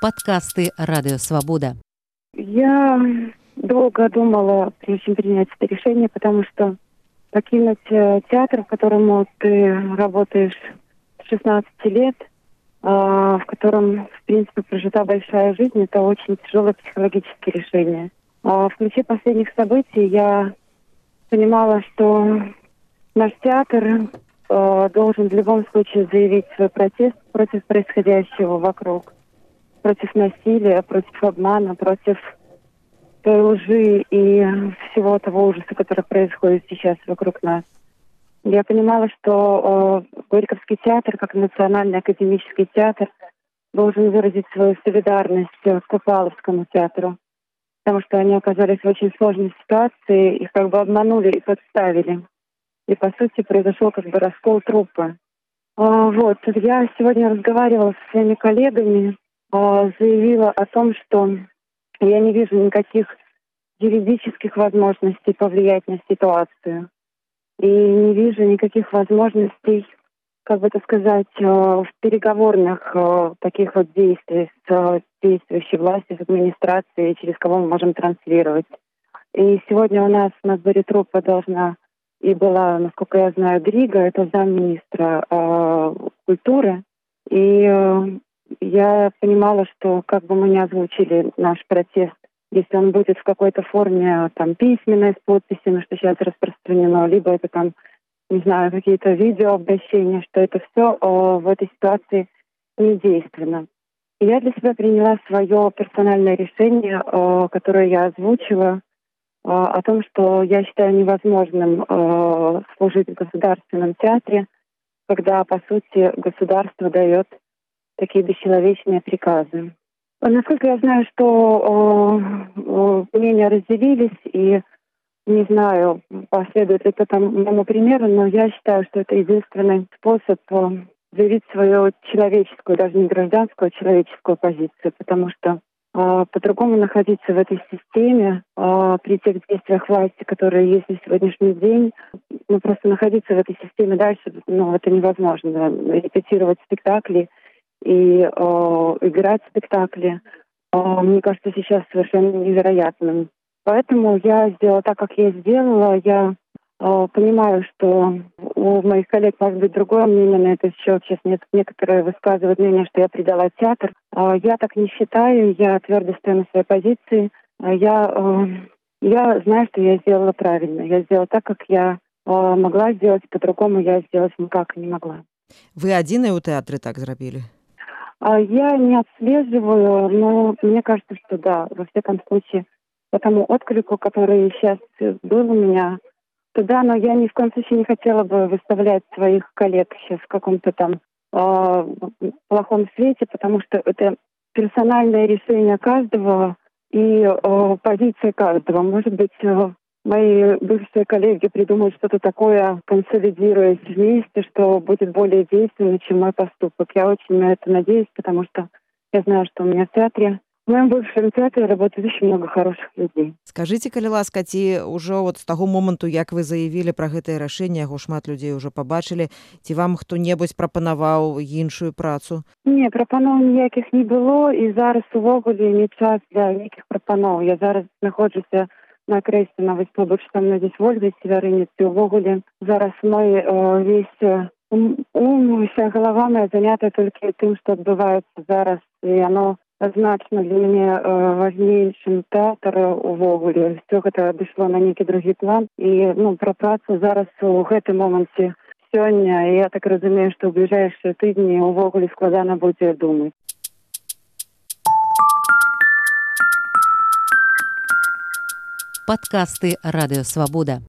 Подкасты «Радио Свобода». Я долго думала, прежде чем принять это решение, потому что покинуть э, театр, в котором ты работаешь с 16 лет, а, в котором, в принципе, прожита большая жизнь, это очень тяжелое психологическое решение. А в ключе последних событий я понимала, что наш театр э, должен в любом случае заявить свой протест против происходящего вокруг, против насилия, против обмана, против той лжи и всего того ужаса, который происходит сейчас вокруг нас. Я понимала, что э, Горьковский театр, как национальный академический театр, должен выразить свою солидарность с Купаловскому театру, потому что они оказались в очень сложной ситуации, их как бы обманули и подставили. И, по сути, произошел как бы раскол трупа. А, вот, я сегодня разговаривала со своими коллегами, заявила о том, что я не вижу никаких юридических возможностей повлиять на ситуацию. И не вижу никаких возможностей, как бы это сказать, э, в переговорных э, таких вот действий с действующей властью, с администрацией, через кого мы можем транслировать. И сегодня у нас на сборе трупа должна и была, насколько я знаю, Грига, это замминистра э, культуры. И э, я понимала, что как бы мы не озвучили наш протест если он будет в какой-то форме там письменной с подписями, что сейчас распространено, либо это там, не знаю, какие-то видеообращения, что это все о, в этой ситуации недейственно. И я для себя приняла свое персональное решение, о, которое я озвучила, о, о том, что я считаю невозможным о, служить в государственном театре, когда, по сути, государство дает такие бесчеловечные приказы. Насколько я знаю, что э, мнения разделились, и не знаю, последует ли кто-то моему примеру, но я считаю, что это единственный способ э, заявить свою человеческую, даже не гражданскую, а человеческую позицию, потому что э, по-другому находиться в этой системе э, при тех действиях власти, которые есть на сегодняшний день, ну просто находиться в этой системе дальше, ну это невозможно. Репетировать спектакли и э, играть в спектакле, э, мне кажется, сейчас совершенно невероятным. Поэтому я сделала так, как я сделала. Я э, понимаю, что у моих коллег может быть другое мнение на это счет. Сейчас нет, некоторые высказывают мнение, что я предала театр. Э, я так не считаю. Я твердо стою на своей позиции. Э, я, э, я знаю, что я сделала правильно. Я сделала так, как я э, могла сделать. По-другому я сделать никак не могла. Вы адзіныя ў тэатры так зрабілі а Я не отслеживаю, но мне кажется, что да, во всяком случае, по тому отклику, который сейчас был у меня, то да, но я ни в коем случае не хотела бы выставлять своих коллег сейчас в каком-то там э, плохом свете, потому что это персональное решение каждого и э, позиция каждого. Может быть, э, мои бывшие коллеги придумают что-то такое, консолидируясь вместе, что будет более действенно, чем мой поступок. Я очень на это надеюсь, потому что я знаю, что у меня в театре в моем бывшем театре работает очень много хороших людей. Скажите, калі ласка, ці ўжо от з таго моманту, як вы заявілі пра гэтае рашэнне, яго шмат людзей ўжо пабачылі, ці вам хто-небудзь прапанаваў іншую працу? Не, прапаноў ніякіх не было і зараз увогуле не час для нейкіх прапаноў. Я зараз знаходжуся накрэслена вось побач там на здесь ольга севярыніцы увогуле зараз мой э, весь ум вся галава моя занята толькі тым што адбываецца зараз і оно значна для мяне э, важнейшым тэатр увогуле все гэта адышло на нейкі другі план і ну пра працу зараз у гэтым моманце сёння я так разумею што ў бліжэйшыя тыдні увогуле складана будзе думаць Подкасты «Радио Свобода».